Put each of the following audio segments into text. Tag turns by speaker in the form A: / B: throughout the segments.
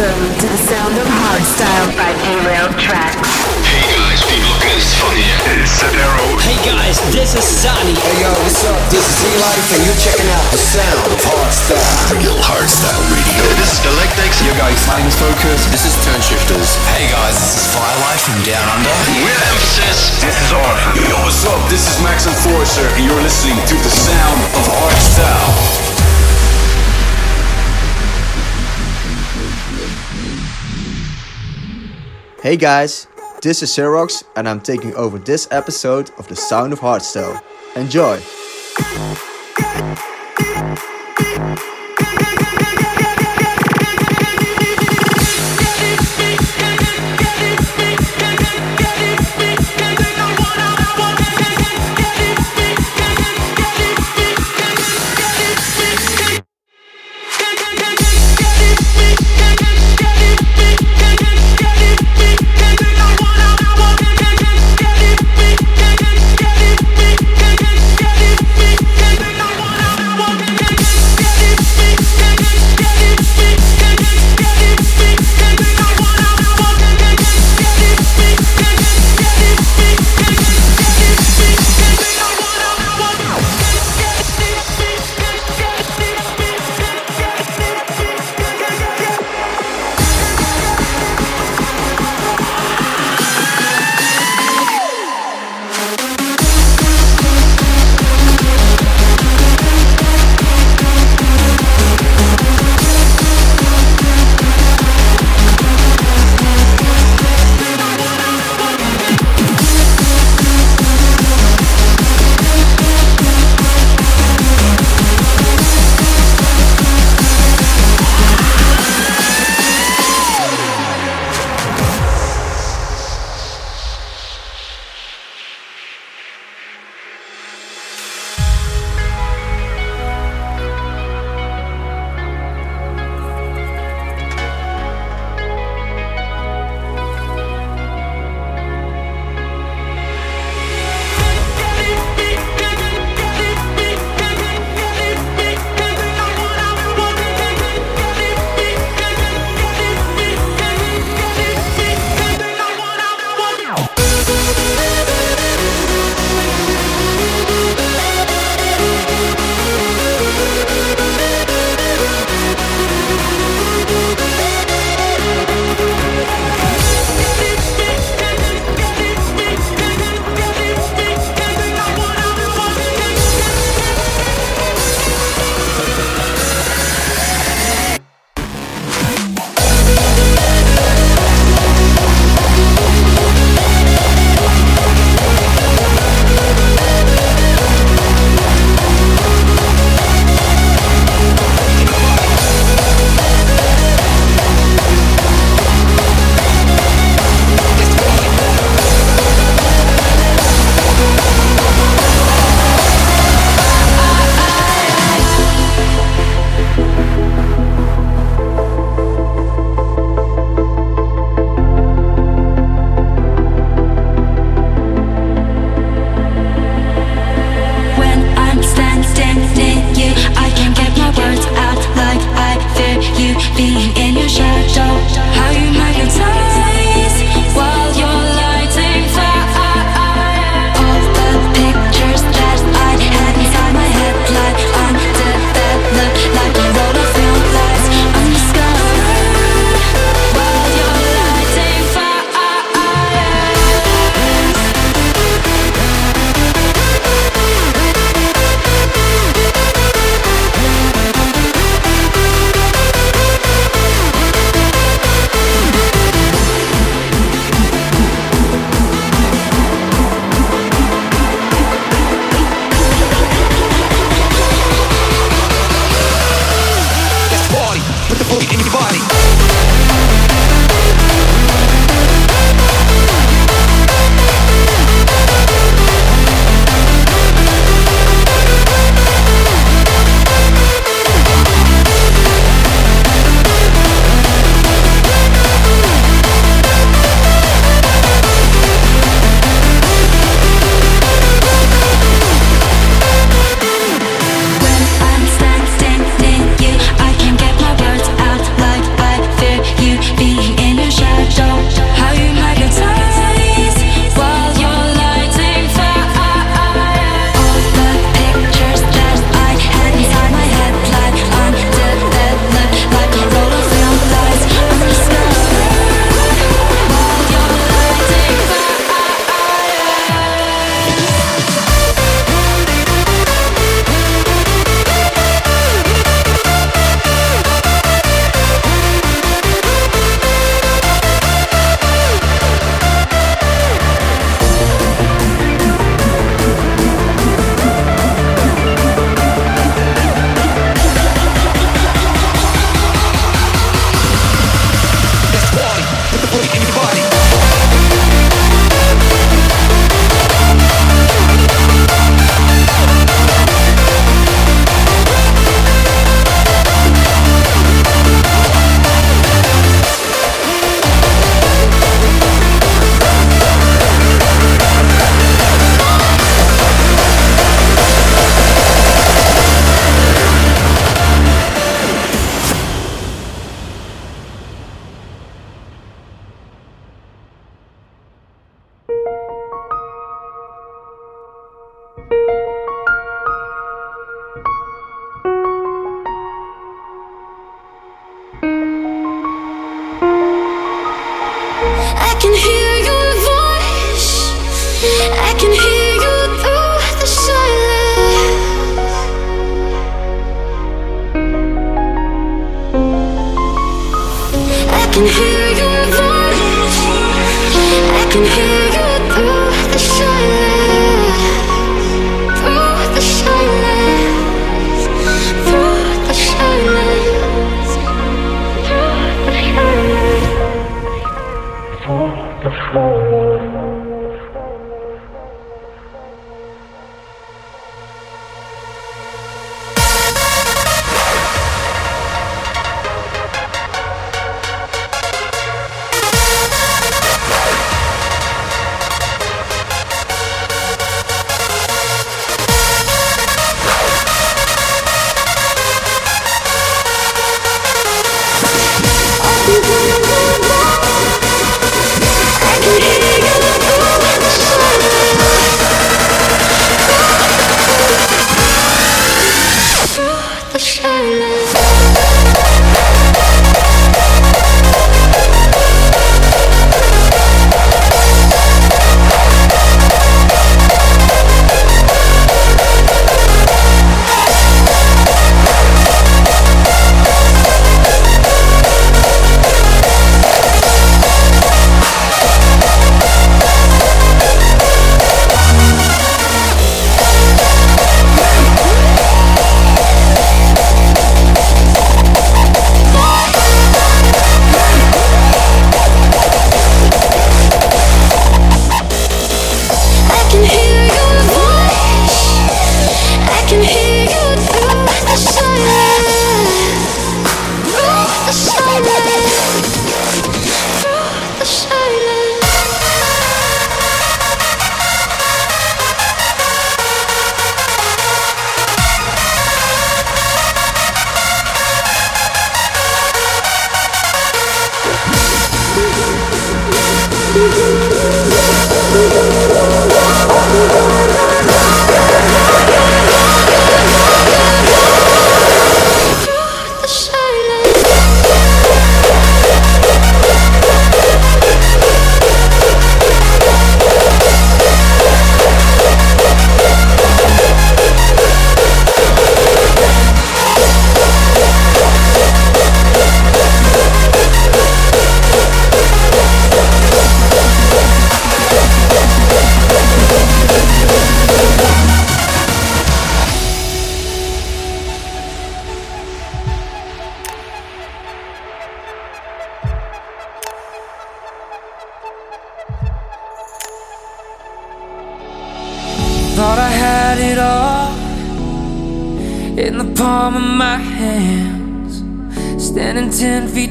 A: Welcome to the sound of hardstyle by Derailed Traxx.
B: Hey guys, people, this is funny.
C: It's Sadero.
D: Hey guys, this is Sunny.
E: Hey yo, what's up? This is E-Life and you're checking out the sound of hardstyle.
B: Real hardstyle radio. This is Galactixx.
E: Yo guys, my name is Focus. This is Turnshifters.
F: Hey guys, this is Firelight from Down Under.
B: We're Emphasis.
C: This is Arthur.
G: Yo, what's up? This is Max and Enforcer, and you're listening to the sound of hardstyle.
H: Hey guys, this is Zerox and I'm taking over this episode of The Sound of Hardstyle. Enjoy!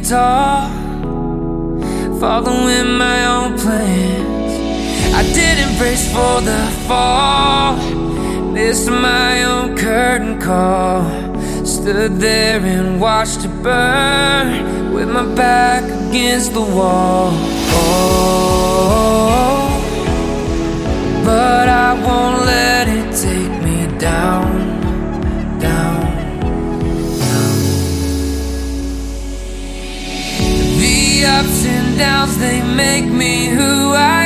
C: guitar, following my own plans. I didn't brace for the
I: fall, missed my own curtain call. Stood there and watched it burn with my back against the wall. Oh, but I won't let. Downs, they make me who I am.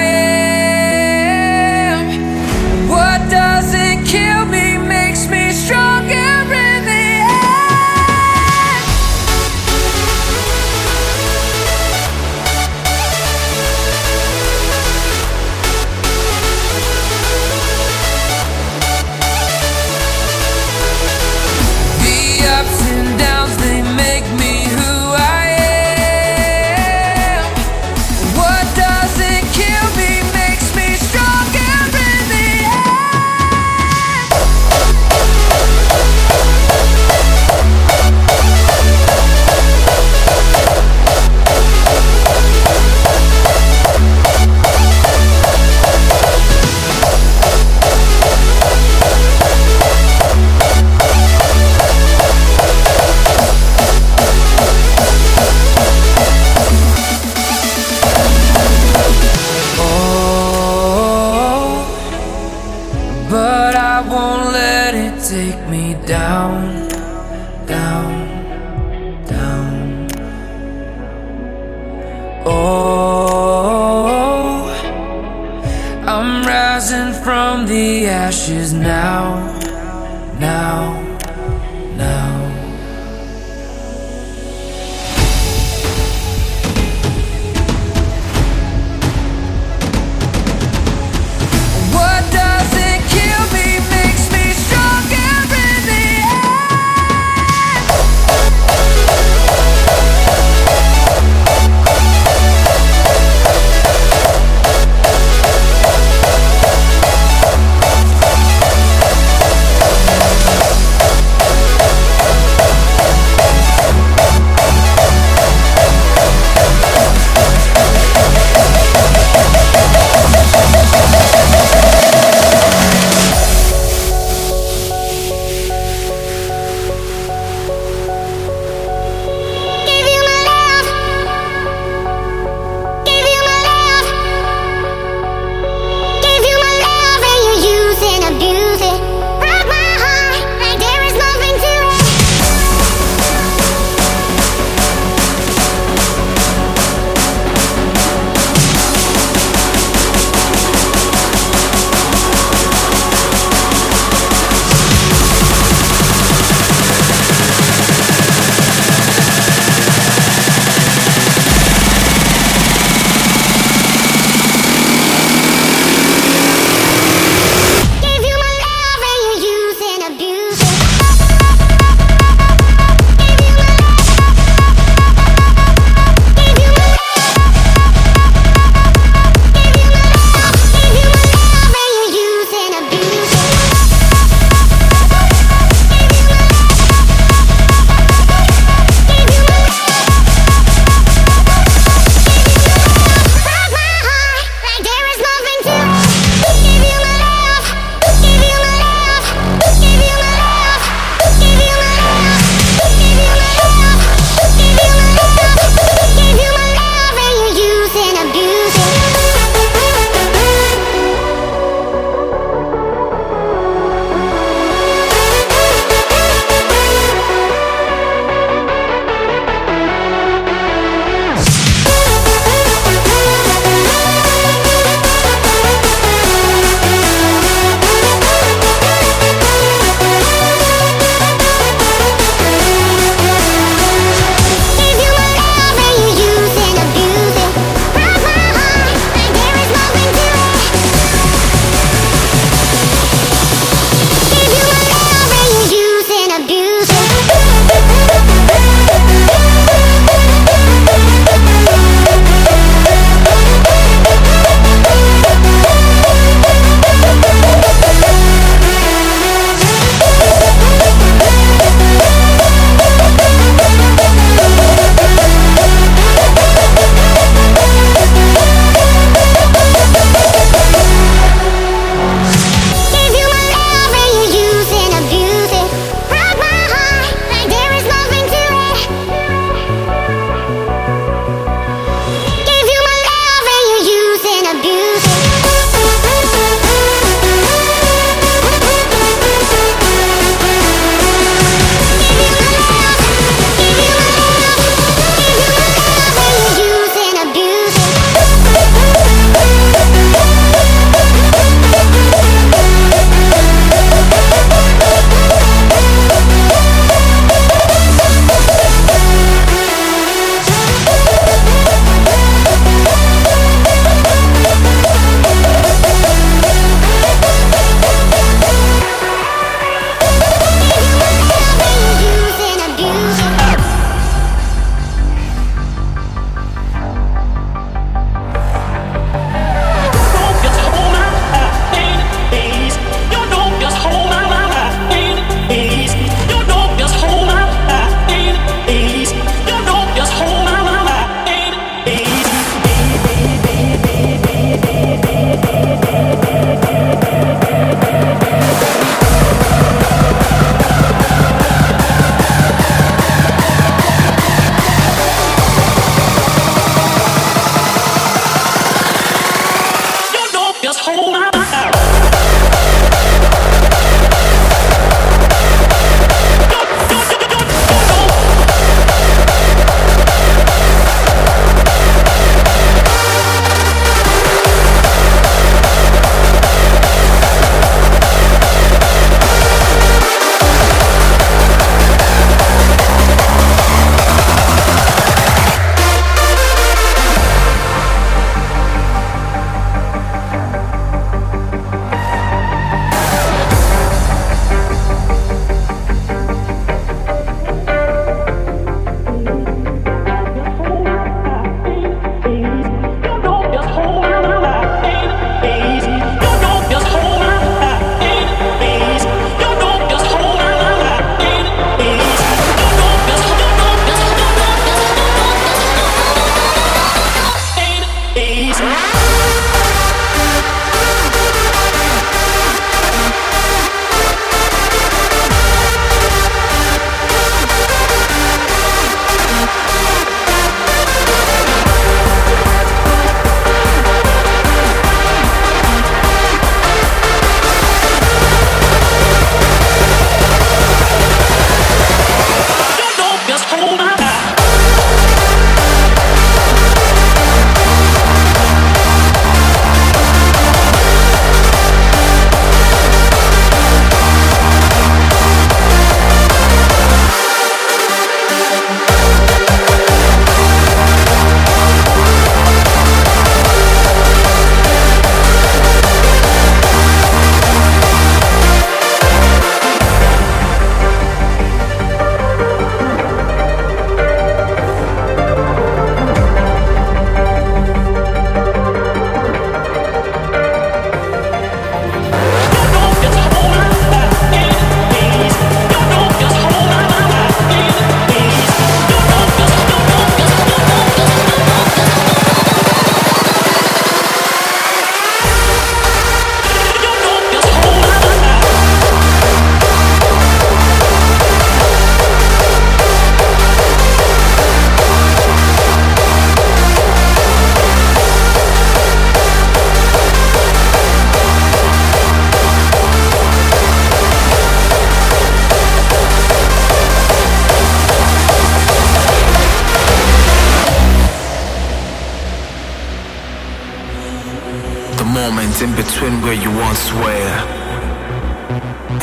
I: Between where you once were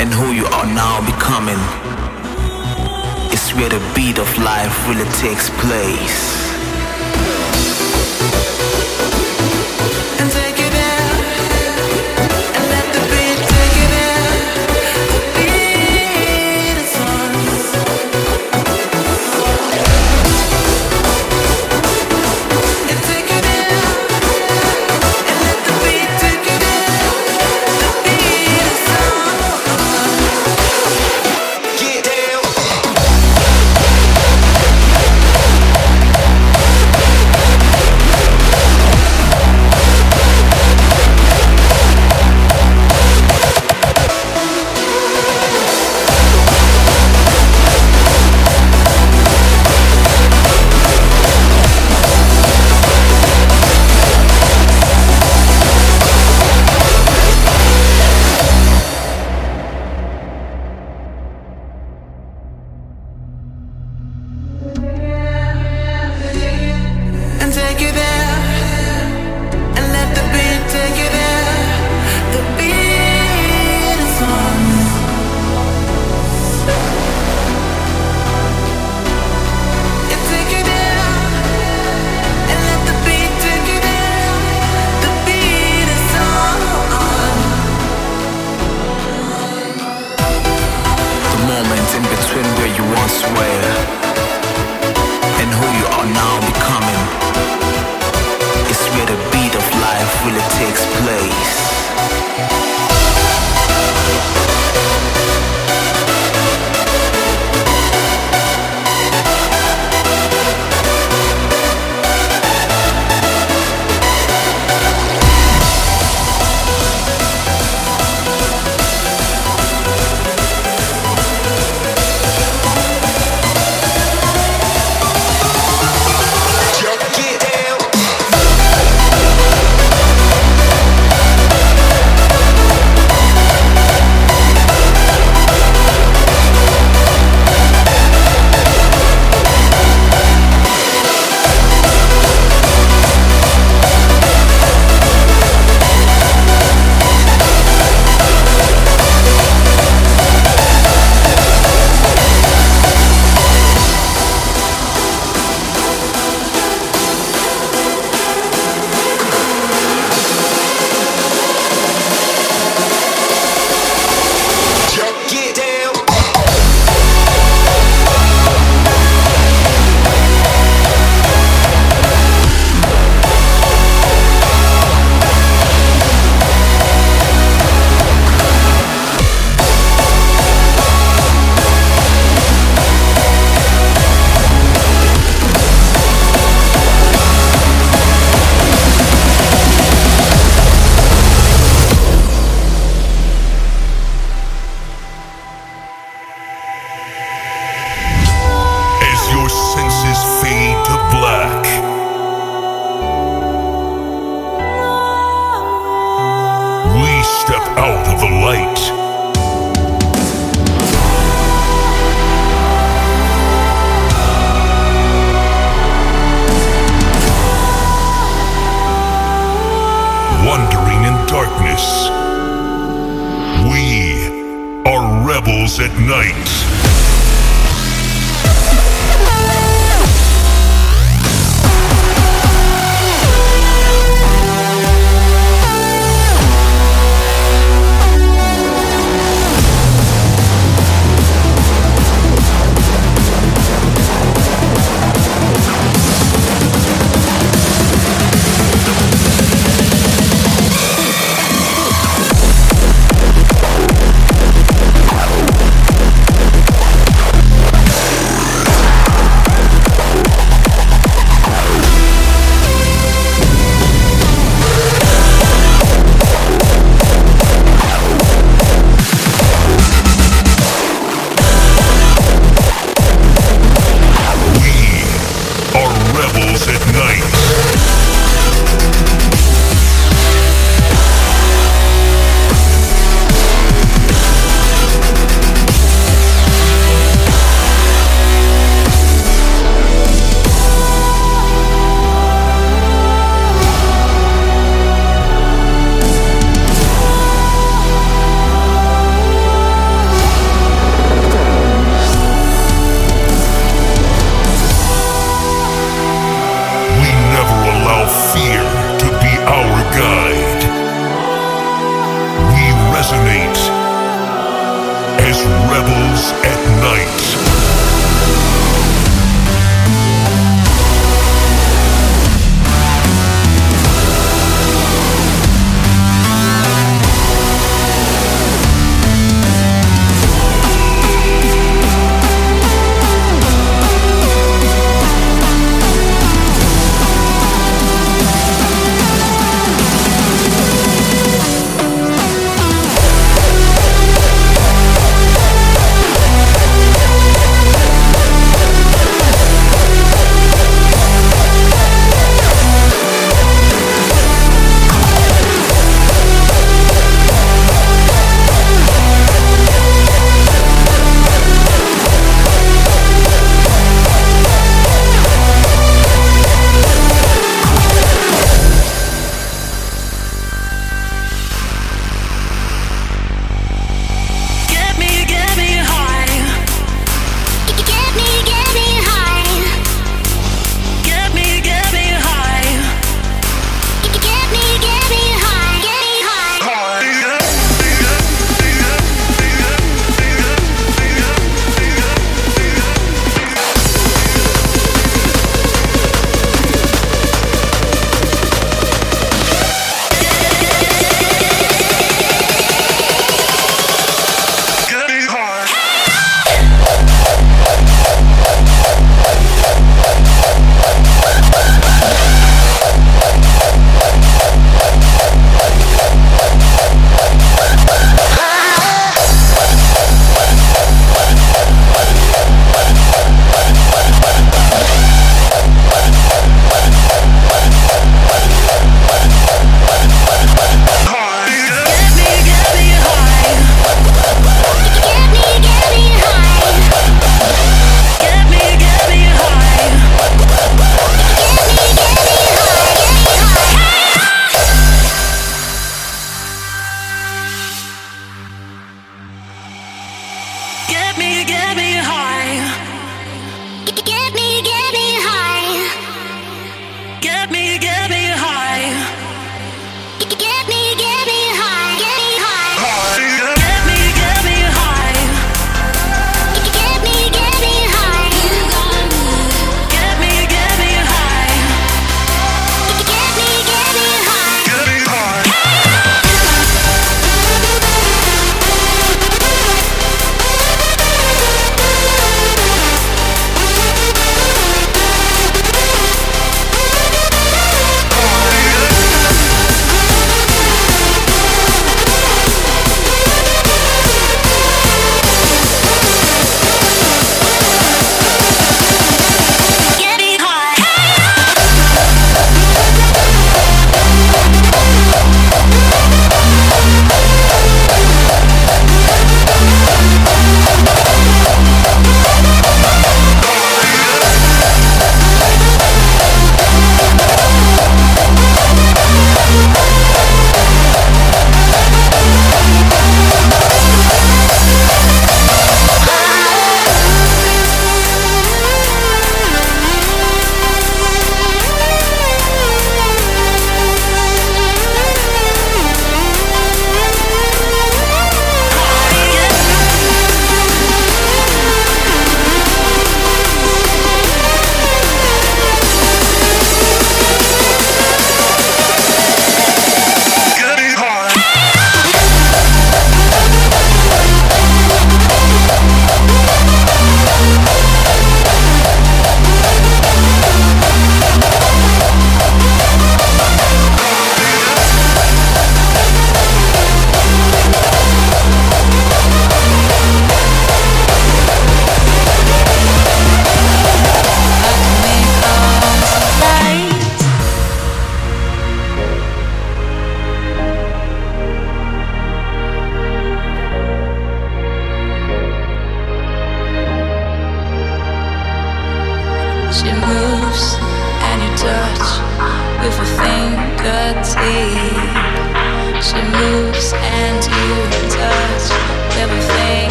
I: and who you are now becoming. It's where the beat of life really takes place. House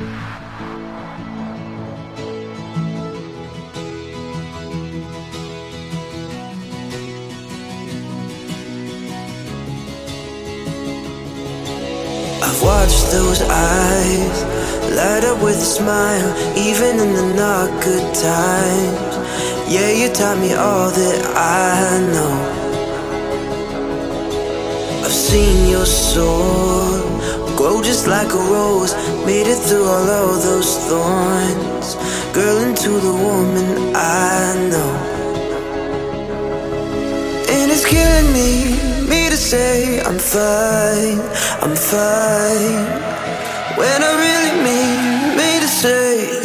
J: I've watched those eyes light up with a smile, even in the not good times. Yeah, you taught me all that I know. I've seen your soul grow just like a rose, made it through all of those thorns. Girl, into the woman I know. And it's killing me, me to say I'm fine, I'm fine. When I really mean me to say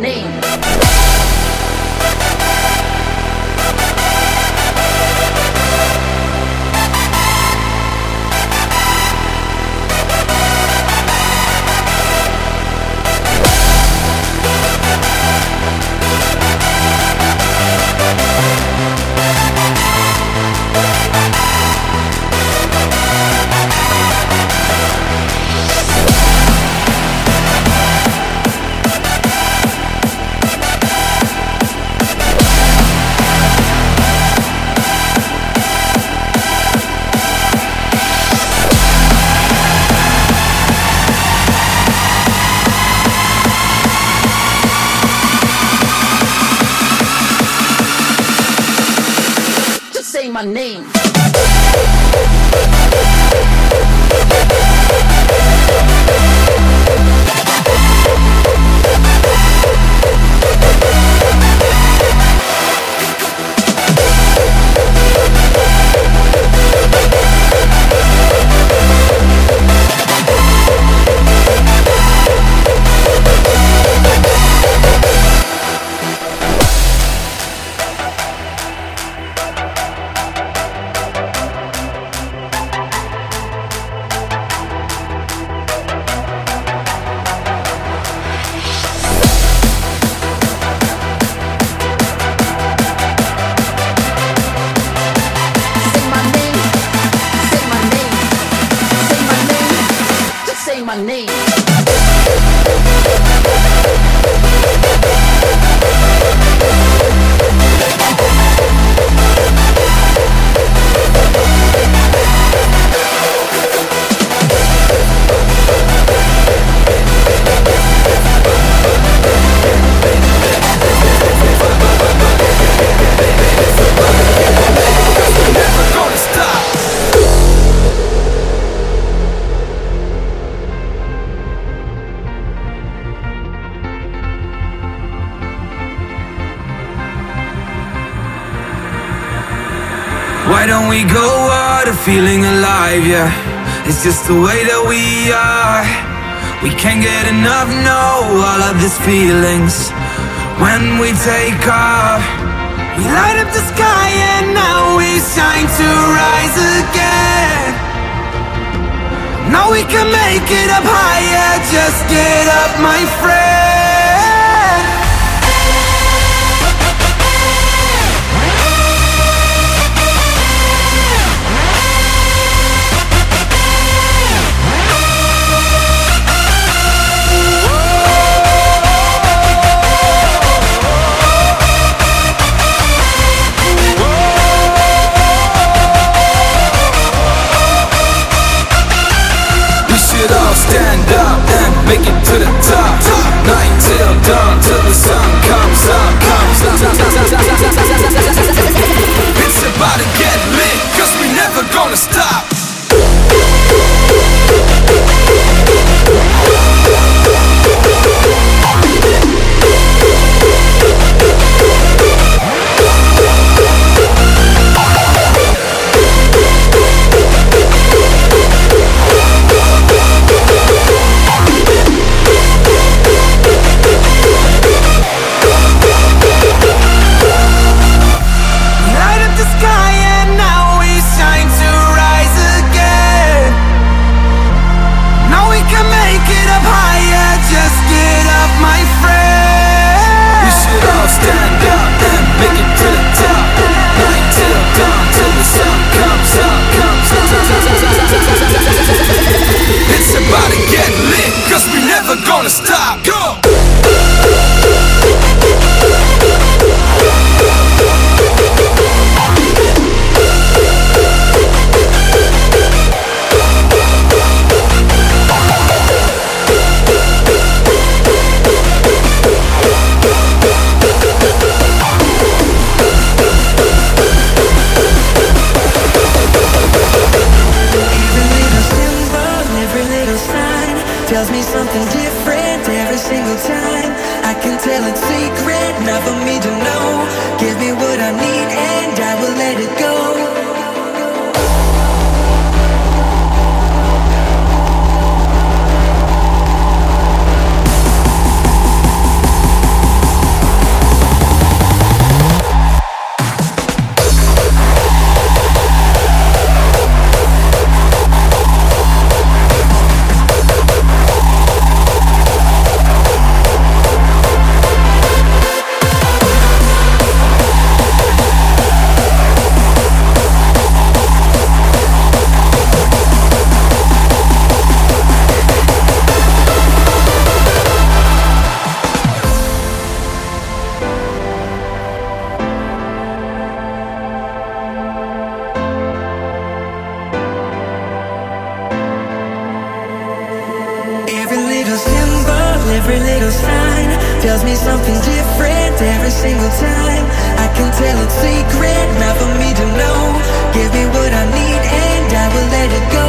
K: name. It's just the
J: way that we are. We can't get enough, no, all of these feelings. When we take off We light up the sky and now we shine to rise again. Now we can make it up higher, just get up my friend stand up and make it to the top. Night till dawn till the sun comes up, comes up. It's about to get lit, cause we never gonna stop.
C: Little sign tells me something different every single time. I can tell it's secret, not for me to know. Give me what I need and I will let it go.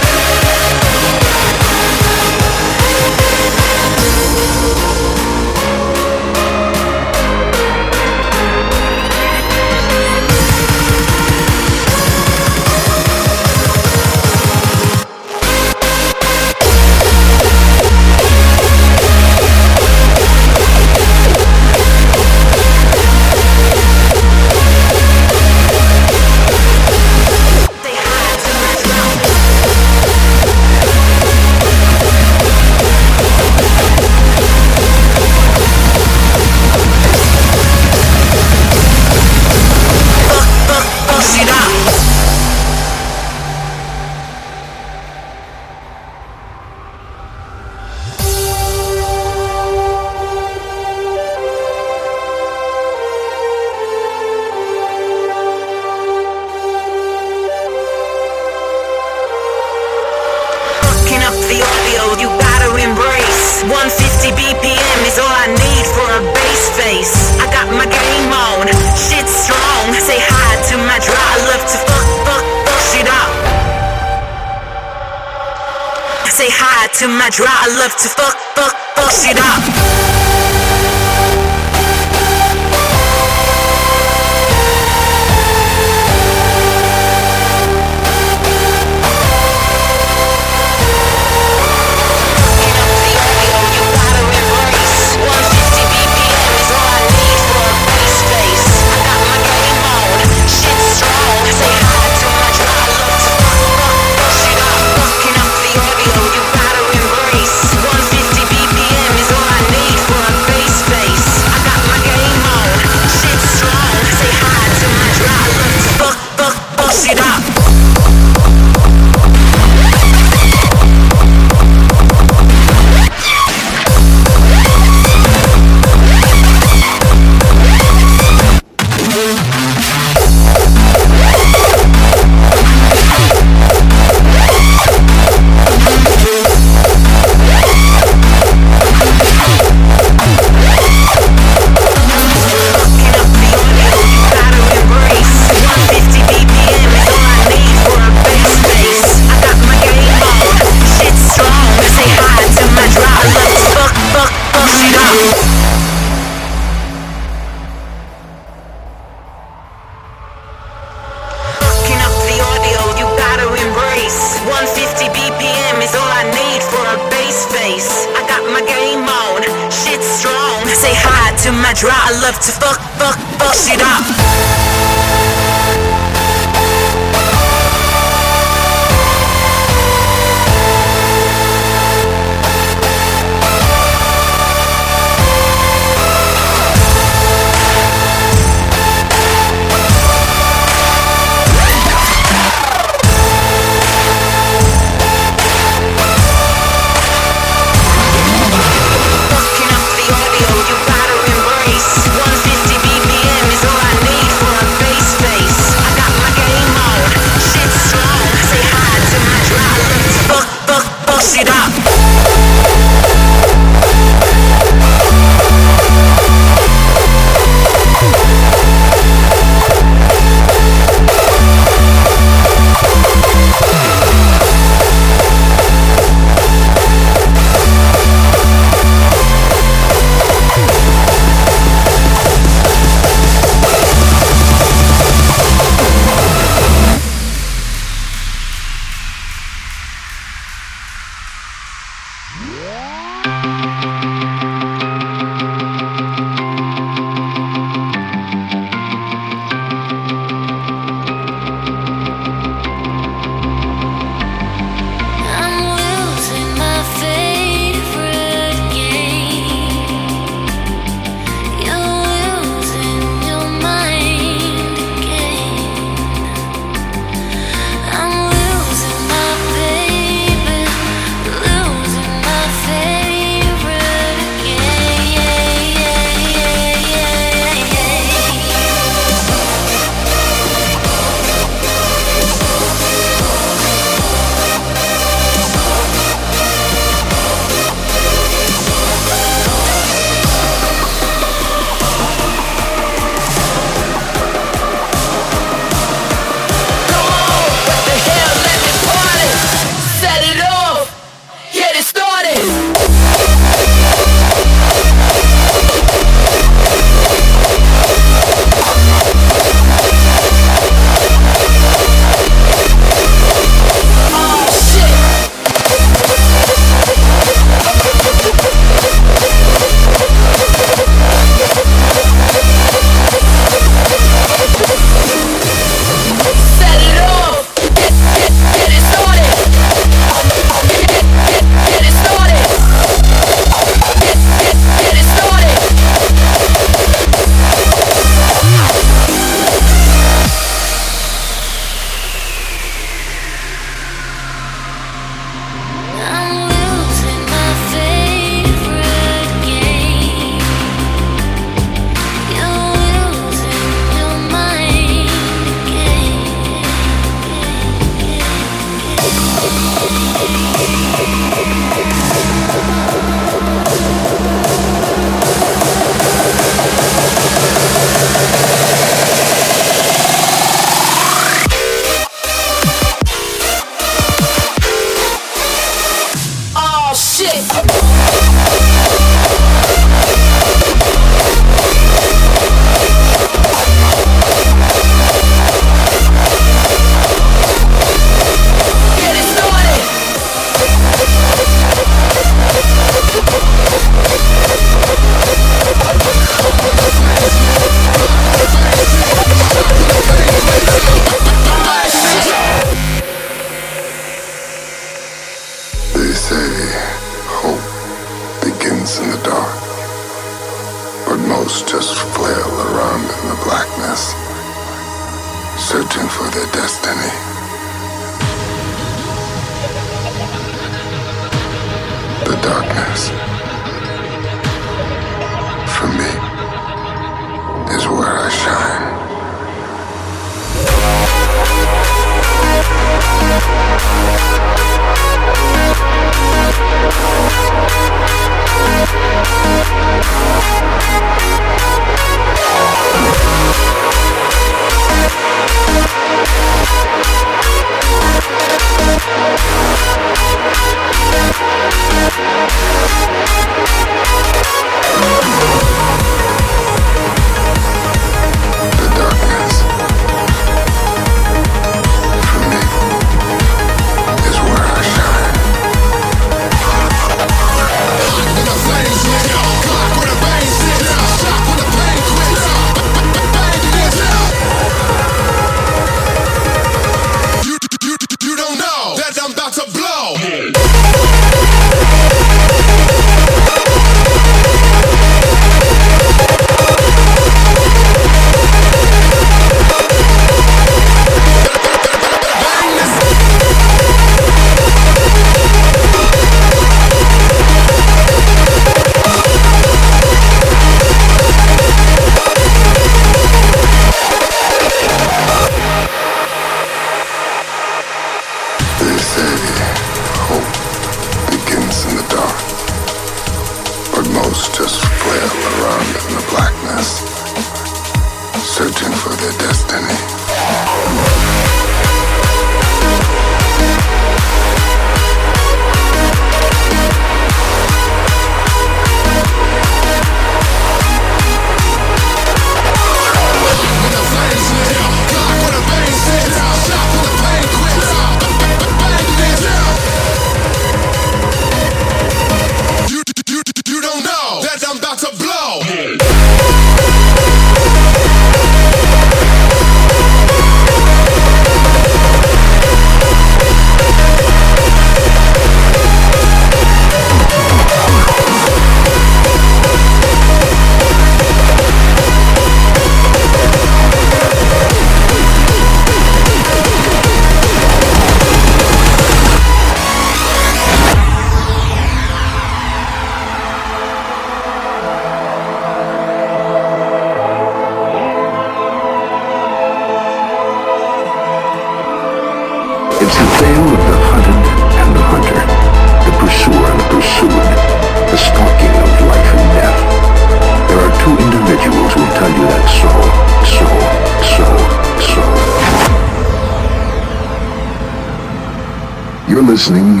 L: Listening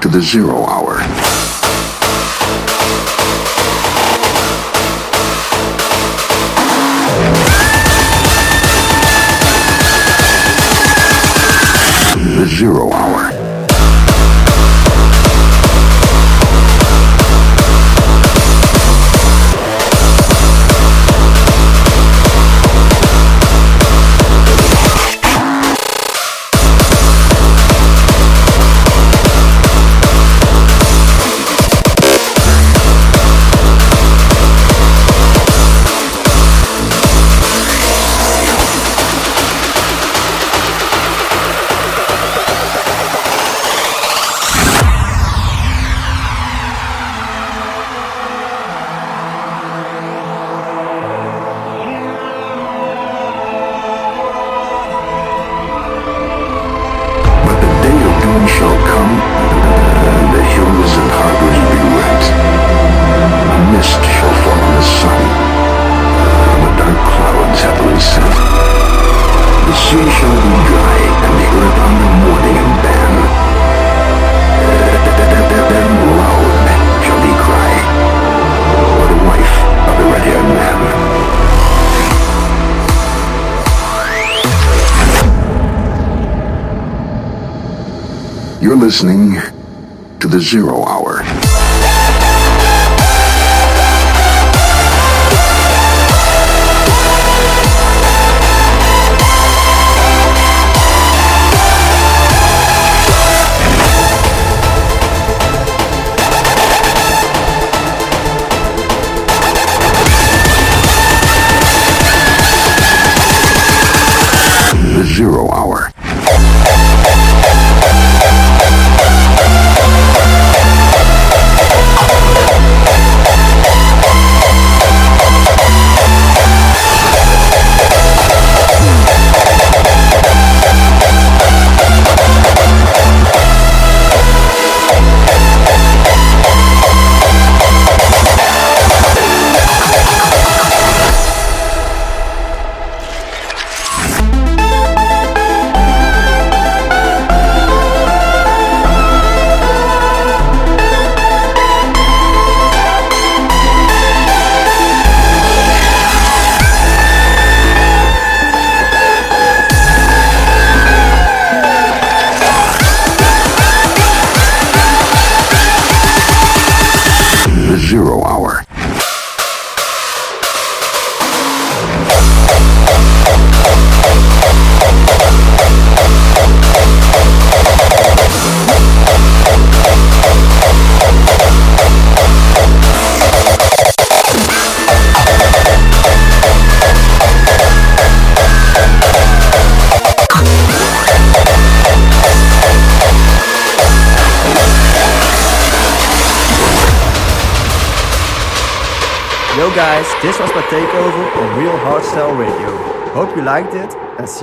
L: to the Zero Hour. Listening to the Zero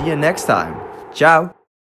H: see you next time. Ciao!